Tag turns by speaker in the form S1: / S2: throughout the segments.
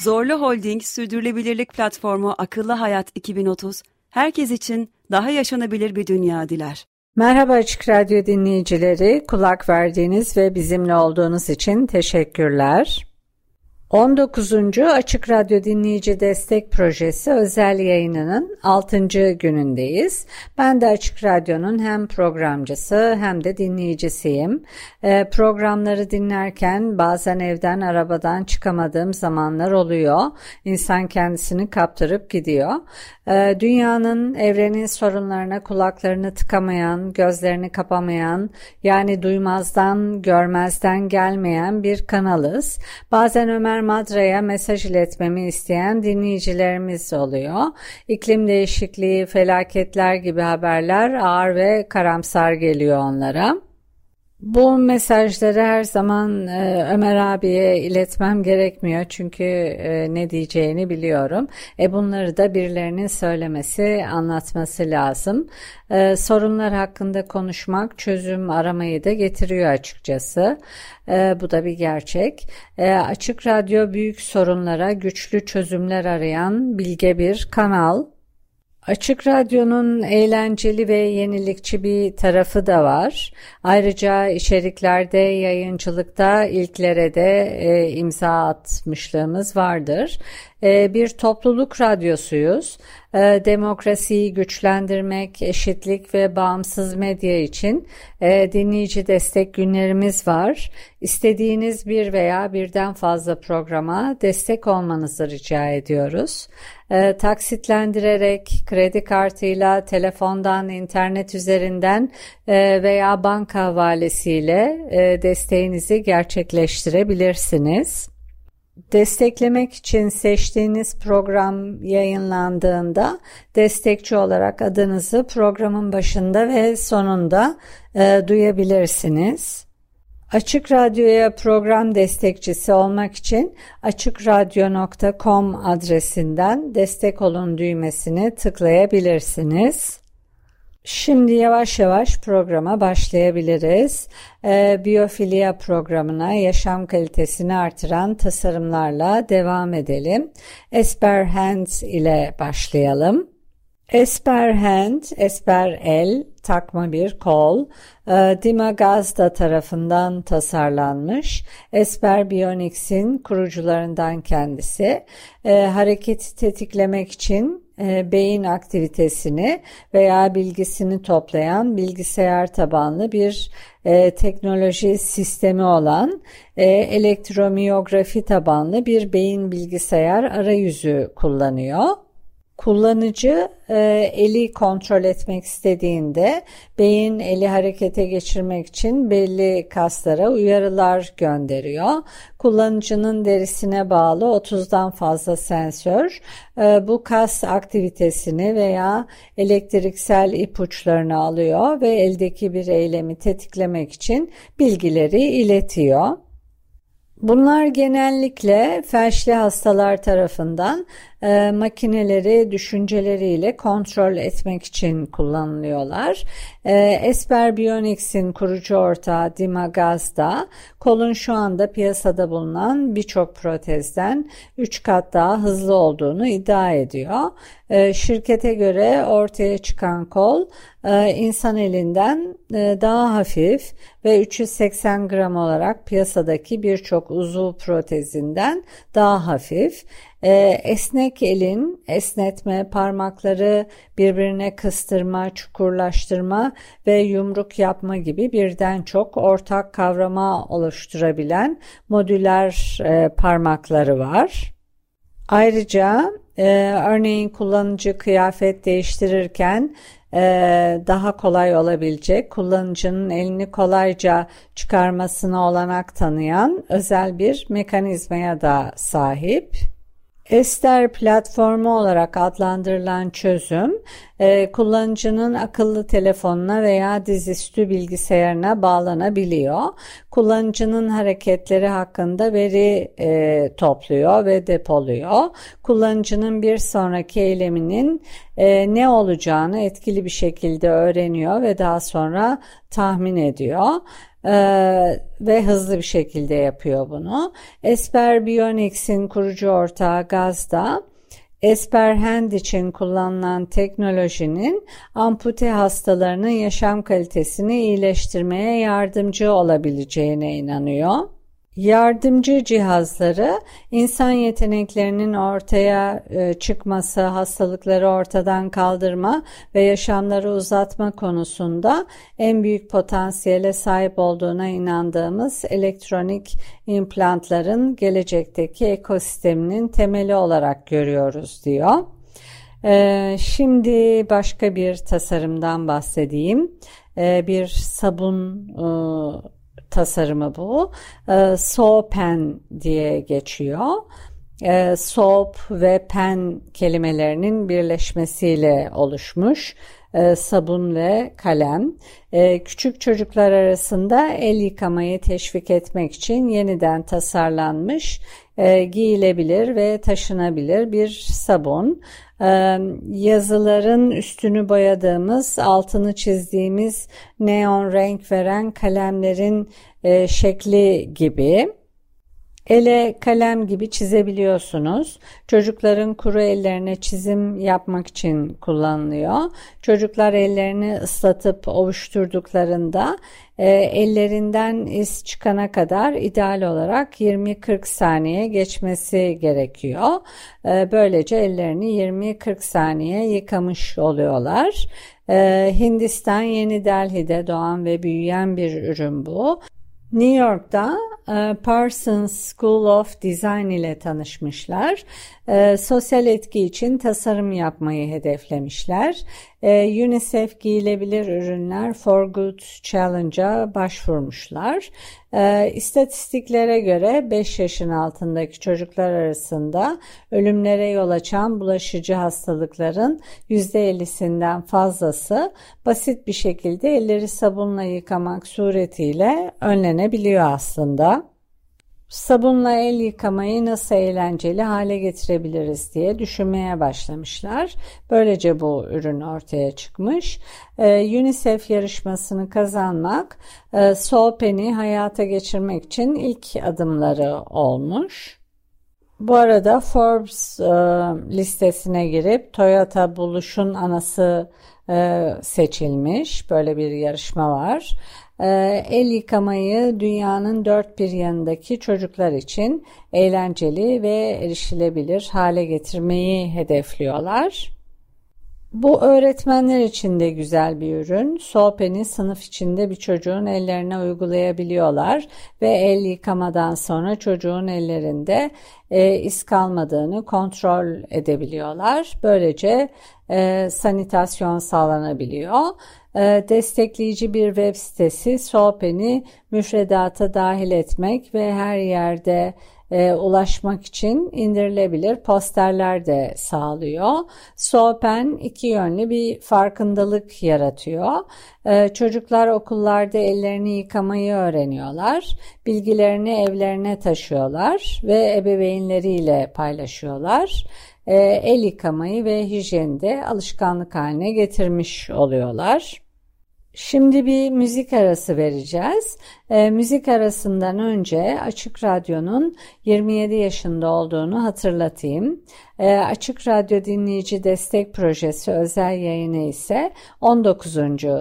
S1: Zorlu Holding Sürdürülebilirlik Platformu Akıllı Hayat 2030, herkes için daha yaşanabilir bir dünya diler.
S2: Merhaba Açık Radyo dinleyicileri, kulak verdiğiniz ve bizimle olduğunuz için teşekkürler. 19. Açık Radyo Dinleyici Destek Projesi özel yayınının 6. günündeyiz. Ben de Açık Radyo'nun hem programcısı hem de dinleyicisiyim. E, programları dinlerken bazen evden arabadan çıkamadığım zamanlar oluyor. İnsan kendisini kaptırıp gidiyor. E, dünyanın, evrenin sorunlarına kulaklarını tıkamayan, gözlerini kapamayan, yani duymazdan, görmezden gelmeyen bir kanalız. Bazen Ömer Ömer Madra'ya mesaj iletmemi isteyen dinleyicilerimiz oluyor. İklim değişikliği, felaketler gibi haberler ağır ve karamsar geliyor onlara. Bu mesajları her zaman e, Ömer abiye iletmem gerekmiyor çünkü e, ne diyeceğini biliyorum. E bunları da birilerinin söylemesi, anlatması lazım. E, sorunlar hakkında konuşmak çözüm aramayı da getiriyor açıkçası. E, bu da bir gerçek. E, Açık Radyo büyük sorunlara güçlü çözümler arayan bilge bir kanal. Açık Radyo'nun eğlenceli ve yenilikçi bir tarafı da var. Ayrıca içeriklerde, yayıncılıkta ilklere de e, imza atmışlığımız vardır. E, bir topluluk radyosuyuz. E, demokrasiyi güçlendirmek, eşitlik ve bağımsız medya için e, dinleyici destek günlerimiz var. İstediğiniz bir veya birden fazla programa destek olmanızı rica ediyoruz. Taksitlendirerek, kredi kartıyla, telefondan, internet üzerinden veya banka havalesiyle desteğinizi gerçekleştirebilirsiniz. Desteklemek için seçtiğiniz program yayınlandığında destekçi olarak adınızı programın başında ve sonunda e, duyabilirsiniz. Açık Radyo'ya program destekçisi olmak için açıkradyo.com adresinden destek olun düğmesini tıklayabilirsiniz. Şimdi yavaş yavaş programa başlayabiliriz. Ee, biyofilya programına yaşam kalitesini artıran tasarımlarla devam edelim. Esper Hands ile başlayalım. Esper Hand, Esper El, takma bir kol, e, Dima Gazda tarafından tasarlanmış. Esper Bionics'in kurucularından kendisi. E, hareketi tetiklemek için e, beyin aktivitesini veya bilgisini toplayan bilgisayar tabanlı bir e, teknoloji sistemi olan e, elektromiyografi tabanlı bir beyin bilgisayar arayüzü kullanıyor. Kullanıcı e, eli kontrol etmek istediğinde beyin eli harekete geçirmek için belli kaslara uyarılar gönderiyor. Kullanıcının derisine bağlı 30'dan fazla sensör e, bu kas aktivitesini veya elektriksel ipuçlarını alıyor ve eldeki bir eylemi tetiklemek için bilgileri iletiyor. Bunlar genellikle felçli hastalar tarafından e, makineleri düşünceleriyle kontrol etmek için kullanılıyorlar. E, Esper Bionics'in kurucu ortağı Dima Gazda, kolun şu anda piyasada bulunan birçok protezden 3 kat daha hızlı olduğunu iddia ediyor. E, şirkete göre ortaya çıkan kol e, insan elinden e, daha hafif ve 380 gram olarak piyasadaki birçok uzuv protezinden daha hafif. E, esnek elin esnetme, parmakları birbirine kıstırma, çukurlaştırma ve yumruk yapma gibi birden çok ortak kavrama oluşturabilen modüler e, parmakları var. Ayrıca e, örneğin kullanıcı kıyafet değiştirirken daha kolay olabilecek, kullanıcının elini kolayca çıkarmasına olanak tanıyan özel bir mekanizmaya da sahip. Ester platformu olarak adlandırılan çözüm e, kullanıcının akıllı telefonuna veya dizüstü bilgisayarına bağlanabiliyor. Kullanıcının hareketleri hakkında veri e, topluyor ve depoluyor. Kullanıcının bir sonraki eyleminin e, ne olacağını etkili bir şekilde öğreniyor ve daha sonra tahmin ediyor e, ve hızlı bir şekilde yapıyor bunu. Esper Bionics'in kurucu ortağı Gazda Esperhand için kullanılan teknolojinin ampute hastalarının yaşam kalitesini iyileştirmeye yardımcı olabileceğine inanıyor. Yardımcı cihazları insan yeteneklerinin ortaya e, çıkması, hastalıkları ortadan kaldırma ve yaşamları uzatma konusunda en büyük potansiyele sahip olduğuna inandığımız elektronik implantların gelecekteki ekosisteminin temeli olarak görüyoruz diyor. E, şimdi başka bir tasarımdan bahsedeyim. E, bir sabun tasarımı bu. E, soap pen diye geçiyor. E, soap ve pen kelimelerinin birleşmesiyle oluşmuş e, sabun ve kalem. E, küçük çocuklar arasında el yıkamayı teşvik etmek için yeniden tasarlanmış, e, giyilebilir ve taşınabilir bir sabun. E, yazıların üstünü boyadığımız, altını çizdiğimiz neon renk veren kalemlerin e, şekli gibi. Ele kalem gibi çizebiliyorsunuz. Çocukların kuru ellerine çizim yapmak için kullanılıyor. Çocuklar ellerini ıslatıp ovuşturduklarında e, ellerinden iz çıkana kadar ideal olarak 20-40 saniye geçmesi gerekiyor. E, böylece ellerini 20-40 saniye yıkamış oluyorlar. E, Hindistan Yeni Delhi'de doğan ve büyüyen bir ürün bu. New York'ta Parsons School of Design ile tanışmışlar. E, sosyal etki için tasarım yapmayı hedeflemişler. E, UNICEF giyilebilir ürünler for Good Challenge'a başvurmuşlar. E, istatistiklere göre 5 yaşın altındaki çocuklar arasında ölümlere yol açan bulaşıcı hastalıkların %50'sinden fazlası basit bir şekilde elleri sabunla yıkamak suretiyle önlenebiliyor aslında sabunla el yıkamayı nasıl eğlenceli hale getirebiliriz diye düşünmeye başlamışlar. Böylece bu ürün ortaya çıkmış. Ee, UNICEF yarışmasını kazanmak e, Soğpen'i hayata geçirmek için ilk adımları olmuş. Bu arada Forbes e, listesine girip Toyota Buluş'un anası e, seçilmiş. Böyle bir yarışma var. Ee, el yıkamayı dünyanın dört bir yanındaki çocuklar için eğlenceli ve erişilebilir hale getirmeyi hedefliyorlar. Bu öğretmenler için de güzel bir ürün. Soğpen'i sınıf içinde bir çocuğun ellerine uygulayabiliyorlar ve el yıkamadan sonra çocuğun ellerinde e, iz kalmadığını kontrol edebiliyorlar. Böylece e, sanitasyon sağlanabiliyor. E, destekleyici bir web sitesi Soğpen'i müfredata dahil etmek ve her yerde e, ulaşmak için indirilebilir posterler de sağlıyor. Sopen iki yönlü bir farkındalık yaratıyor. E, çocuklar okullarda ellerini yıkamayı öğreniyorlar. Bilgilerini evlerine taşıyorlar ve ebeveynleriyle paylaşıyorlar. E, el yıkamayı ve hijyeni de alışkanlık haline getirmiş oluyorlar. Şimdi bir müzik arası vereceğiz. E, müzik arasından önce Açık Radyo'nun 27 yaşında olduğunu hatırlatayım. E, Açık Radyo Dinleyici Destek Projesi özel yayını ise 19.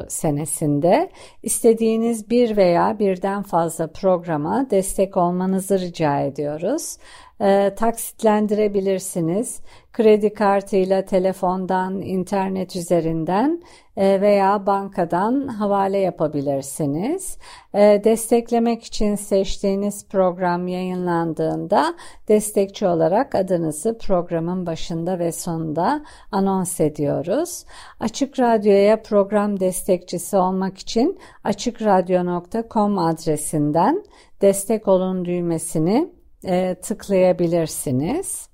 S2: senesinde. İstediğiniz bir veya birden fazla programa destek olmanızı rica ediyoruz. E, taksitlendirebilirsiniz. Kredi kartıyla, telefondan, internet üzerinden e, veya bankadan havale yapabilirsiniz. E, desteklemek için seçtiğiniz program yayınlandığında destekçi olarak adınızı programın başında ve sonunda anons ediyoruz. Açık Radyo'ya program destekçisi olmak için açıkradyo.com adresinden destek olun düğmesini e, tıklayabilirsiniz.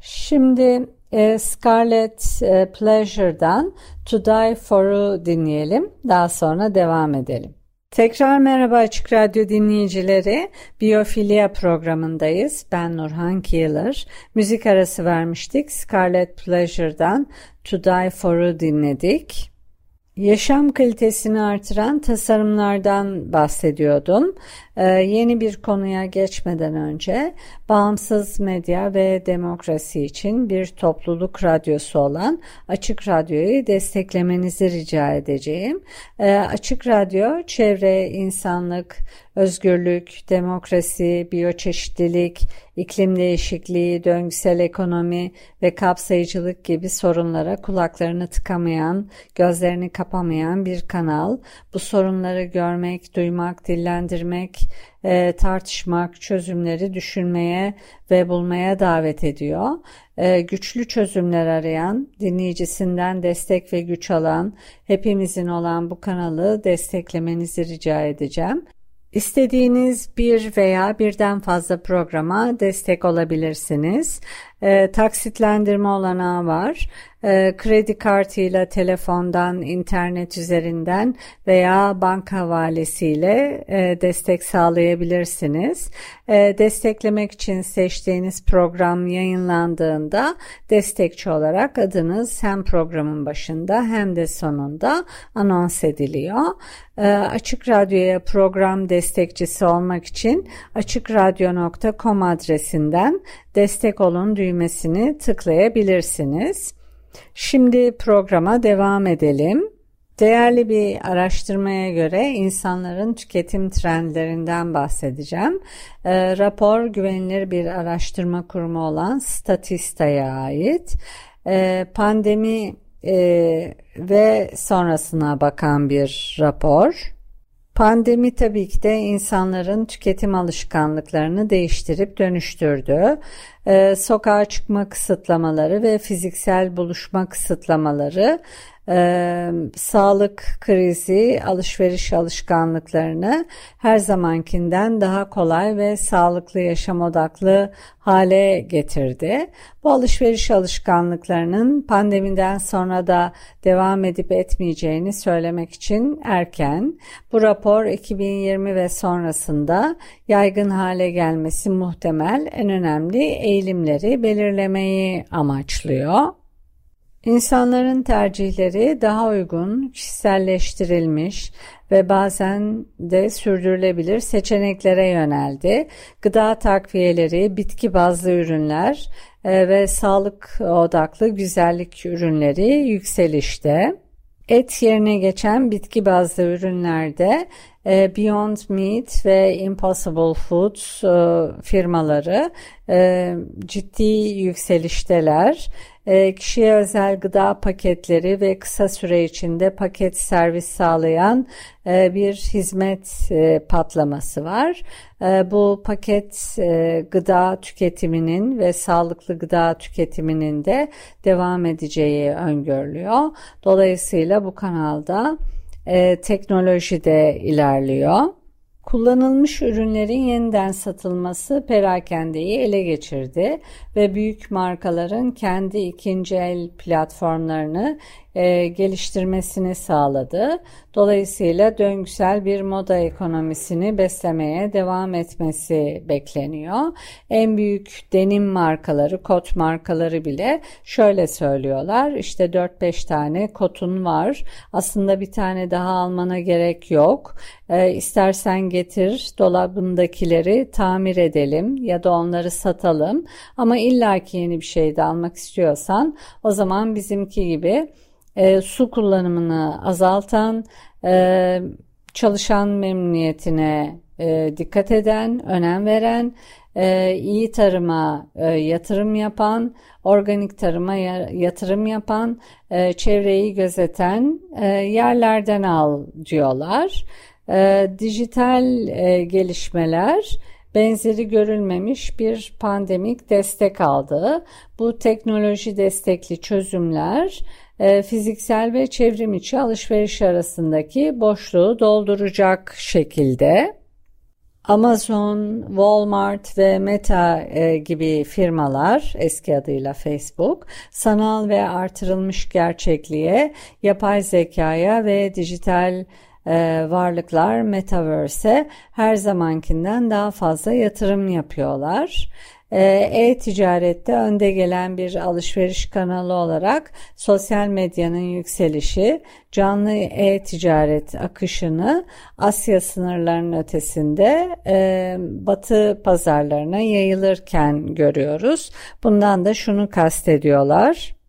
S2: Şimdi e, Scarlet e, Pleasure'dan To Die For'u dinleyelim. Daha sonra devam edelim. Tekrar merhaba Açık Radyo dinleyicileri. Biyofilya programındayız. Ben Nurhan Keeler. Müzik arası vermiştik. Scarlet Pleasure'dan To Die For'u dinledik. Yaşam kalitesini artıran tasarımlardan bahsediyordum. Ee, yeni bir konuya geçmeden önce bağımsız medya ve demokrasi için bir topluluk radyosu olan Açık Radyo'yu desteklemenizi rica edeceğim. Ee, Açık Radyo çevre, insanlık, özgürlük, demokrasi, biyoçeşitlilik, iklim değişikliği, döngüsel ekonomi ve kapsayıcılık gibi sorunlara kulaklarını tıkamayan, gözlerini kapamayan bir kanal. Bu sorunları görmek, duymak, dillendirmek, e, tartışmak, çözümleri düşünmeye ve bulmaya davet ediyor. E, güçlü çözümler arayan, dinleyicisinden destek ve güç alan, hepimizin olan bu kanalı desteklemenizi rica edeceğim. İstediğiniz bir veya birden fazla programa destek olabilirsiniz. E, taksitlendirme olanağı var. E, kredi kartıyla, telefondan, internet üzerinden veya banka havalesiyle e, destek sağlayabilirsiniz. E, desteklemek için seçtiğiniz program yayınlandığında destekçi olarak adınız hem programın başında hem de sonunda anons ediliyor. E, Açık Radyo'ya program destekçisi olmak için açıkradyo.com adresinden destek olun düğmesini tıklayabilirsiniz. Şimdi programa devam edelim. Değerli bir araştırmaya göre insanların tüketim trendlerinden bahsedeceğim. E, rapor güvenilir bir araştırma kurumu olan Statista'ya ait. E, pandemi e, ve sonrasına bakan bir rapor. Pandemi tabii ki de insanların tüketim alışkanlıklarını değiştirip dönüştürdü. Ee, sokağa çıkma kısıtlamaları ve fiziksel buluşma kısıtlamaları e, sağlık krizi alışveriş alışkanlıklarını her zamankinden daha kolay ve sağlıklı yaşam odaklı hale getirdi. Bu alışveriş alışkanlıklarının pandemiden sonra da devam edip etmeyeceğini söylemek için erken. Bu rapor 2020 ve sonrasında yaygın hale gelmesi muhtemel en önemli eğilimleri belirlemeyi amaçlıyor. İnsanların tercihleri daha uygun, kişiselleştirilmiş ve bazen de sürdürülebilir seçeneklere yöneldi. Gıda takviyeleri, bitki bazlı ürünler e, ve sağlık odaklı güzellik ürünleri yükselişte. Et yerine geçen bitki bazlı ürünlerde e, Beyond Meat ve Impossible Foods e, firmaları ciddi yükselişteler. E, kişiye özel gıda paketleri ve kısa süre içinde paket servis sağlayan e, bir hizmet e, patlaması var. Bu paket gıda tüketiminin ve sağlıklı gıda tüketiminin de devam edeceği öngörülüyor. Dolayısıyla bu kanalda teknoloji de ilerliyor. Kullanılmış ürünlerin yeniden satılması perakendeyi ele geçirdi ve büyük markaların kendi ikinci el platformlarını e, geliştirmesini sağladı. Dolayısıyla döngüsel bir moda ekonomisini beslemeye devam etmesi bekleniyor. En büyük denim markaları, kot markaları bile şöyle söylüyorlar. İşte 4-5 tane kotun var. Aslında bir tane daha almana gerek yok. E, istersen getir dolabındakileri tamir edelim ya da onları satalım. Ama illaki yeni bir şey de almak istiyorsan o zaman bizimki gibi e, su kullanımını azaltan, e, çalışan memnuniyetine e, dikkat eden, önem veren e, iyi tarıma e, yatırım yapan, organik tarıma yatırım yapan, e, çevreyi gözeten e, yerlerden al diyorlar. E, dijital e, gelişmeler benzeri görülmemiş bir pandemik destek aldı. Bu teknoloji destekli çözümler fiziksel ve çevrim içi alışveriş arasındaki boşluğu dolduracak şekilde. Amazon, Walmart ve Meta e, gibi firmalar eski adıyla Facebook sanal ve artırılmış gerçekliğe, yapay zekaya ve dijital e, varlıklar Metaverse'e her zamankinden daha fazla yatırım yapıyorlar. Ee, e-ticarette önde gelen bir alışveriş kanalı olarak sosyal medyanın yükselişi canlı e-ticaret akışını Asya sınırlarının ötesinde e, batı pazarlarına yayılırken görüyoruz. Bundan da şunu kastediyorlar.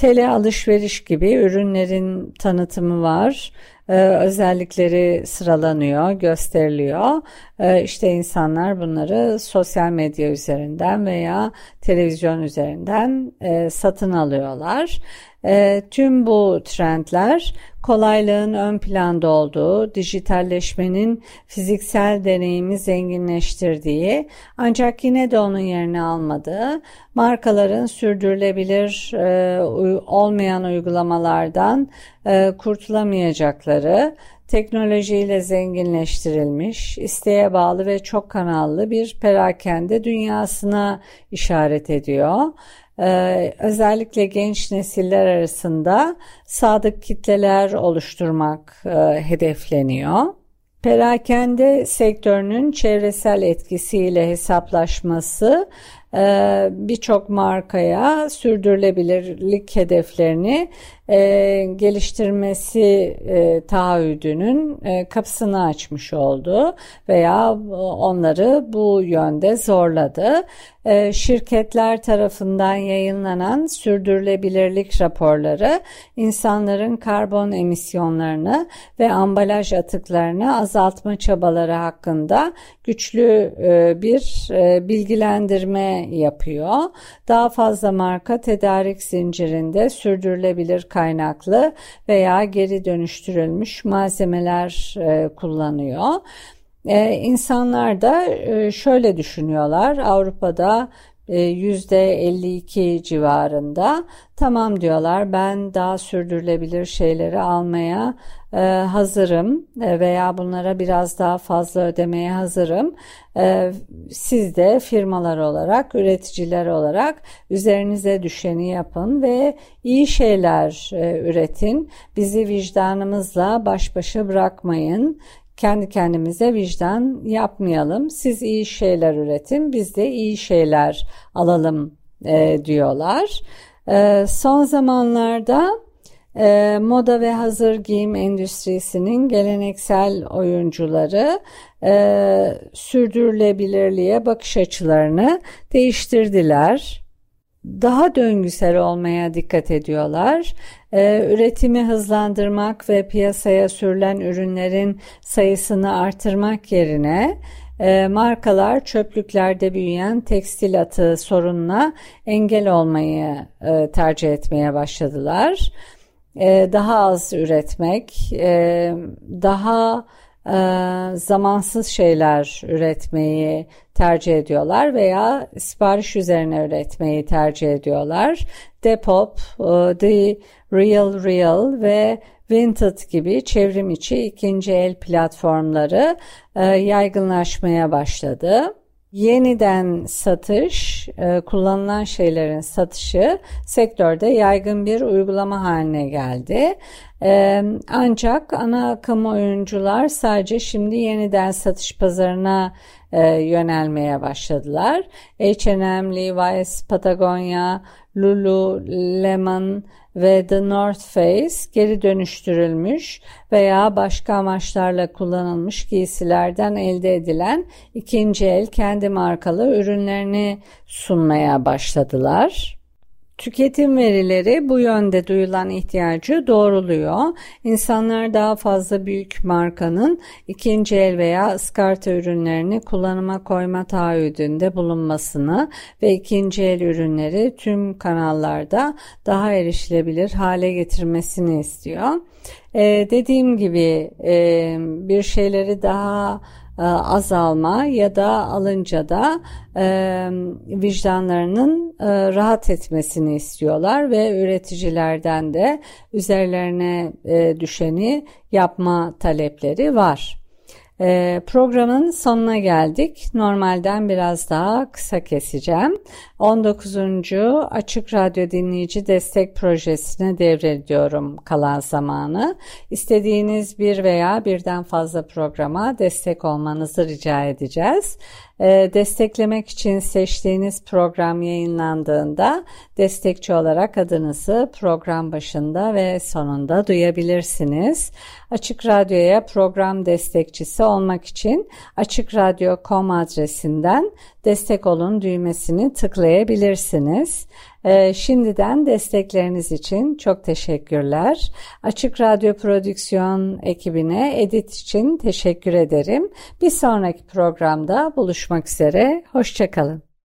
S2: Tele alışveriş gibi ürünlerin tanıtımı var e, özellikleri sıralanıyor, gösteriliyor. E, işte insanlar bunları sosyal medya üzerinden veya televizyon üzerinden e, satın alıyorlar. E, tüm bu trendler kolaylığın ön planda olduğu, dijitalleşmenin fiziksel deneyimi zenginleştirdiği ancak yine de onun yerini almadığı, markaların sürdürülebilir e, olmayan uygulamalardan e, kurtulamayacakları, teknolojiyle zenginleştirilmiş, isteğe bağlı ve çok kanallı bir perakende dünyasına işaret ediyor. Ee, özellikle genç nesiller arasında sadık kitleler oluşturmak e, hedefleniyor. Perakende sektörünün çevresel etkisiyle hesaplaşması e, birçok markaya sürdürülebilirlik hedeflerini e, geliştirmesi e, taahhüdünün e, kapısını açmış oldu veya onları bu yönde zorladı. E, şirketler tarafından yayınlanan sürdürülebilirlik raporları insanların karbon emisyonlarını ve ambalaj atıklarını azaltma çabaları hakkında güçlü e, bir e, bilgilendirme yapıyor. Daha fazla marka tedarik zincirinde sürdürülebilir kaynaklı veya geri dönüştürülmüş malzemeler e, kullanıyor. Ee, insanlar da e, şöyle düşünüyorlar Avrupa'da %52 e, civarında tamam diyorlar ben daha sürdürülebilir şeyleri almaya e, hazırım e, veya bunlara biraz daha fazla ödemeye hazırım. Siz de firmalar olarak, üreticiler olarak üzerinize düşeni yapın ve iyi şeyler üretin. Bizi vicdanımızla baş başa bırakmayın kendi kendimize vicdan yapmayalım. Siz iyi şeyler üretin, biz de iyi şeyler alalım e, diyorlar. E, son zamanlarda e, moda ve hazır giyim endüstrisinin geleneksel oyuncuları e, sürdürülebilirliğe bakış açılarını değiştirdiler. Daha döngüsel olmaya dikkat ediyorlar. Ee, üretimi hızlandırmak ve piyasaya sürülen ürünlerin sayısını artırmak yerine e, markalar çöplüklerde büyüyen tekstil atığı sorununa engel olmayı e, tercih etmeye başladılar. E, daha az üretmek, e, daha e, zamansız şeyler üretmeyi tercih ediyorlar veya sipariş üzerine üretmeyi tercih ediyorlar. Depop, e, The Real Real ve Vinted gibi çevrim içi ikinci el platformları e, yaygınlaşmaya başladı. Yeniden satış, e, kullanılan şeylerin satışı sektörde yaygın bir uygulama haline geldi. E, ancak ana akım oyuncular sadece şimdi yeniden satış pazarına e, yönelmeye başladılar. H&M, Levi's, Patagonia, Lululemon ve The North Face geri dönüştürülmüş veya başka amaçlarla kullanılmış giysilerden elde edilen ikinci el kendi markalı ürünlerini sunmaya başladılar. Tüketim verileri bu yönde duyulan ihtiyacı doğruluyor. İnsanlar daha fazla büyük markanın ikinci el veya ıskarta ürünlerini kullanıma koyma taahhüdünde bulunmasını ve ikinci el ürünleri tüm kanallarda daha erişilebilir hale getirmesini istiyor. Ee, dediğim gibi e, bir şeyleri daha azalma ya da alınca da e, vicdanlarının e, rahat etmesini istiyorlar ve üreticilerden de üzerlerine e, düşeni yapma talepleri var. Ee, programın sonuna geldik. Normalden biraz daha kısa keseceğim. 19. Açık Radyo Dinleyici Destek Projesi'ne devrediyorum kalan zamanı. İstediğiniz bir veya birden fazla programa destek olmanızı rica edeceğiz. Ee, desteklemek için seçtiğiniz program yayınlandığında destekçi olarak adınızı program başında ve sonunda duyabilirsiniz. Açık Radyo'ya program destekçisi olmak için açıkradyo.com adresinden destek olun düğmesini tıklayabilirsiniz. Ee, şimdiden destekleriniz için çok teşekkürler. Açık Radyo Prodüksiyon ekibine edit için teşekkür ederim. Bir sonraki programda buluşmak üzere. Hoşçakalın.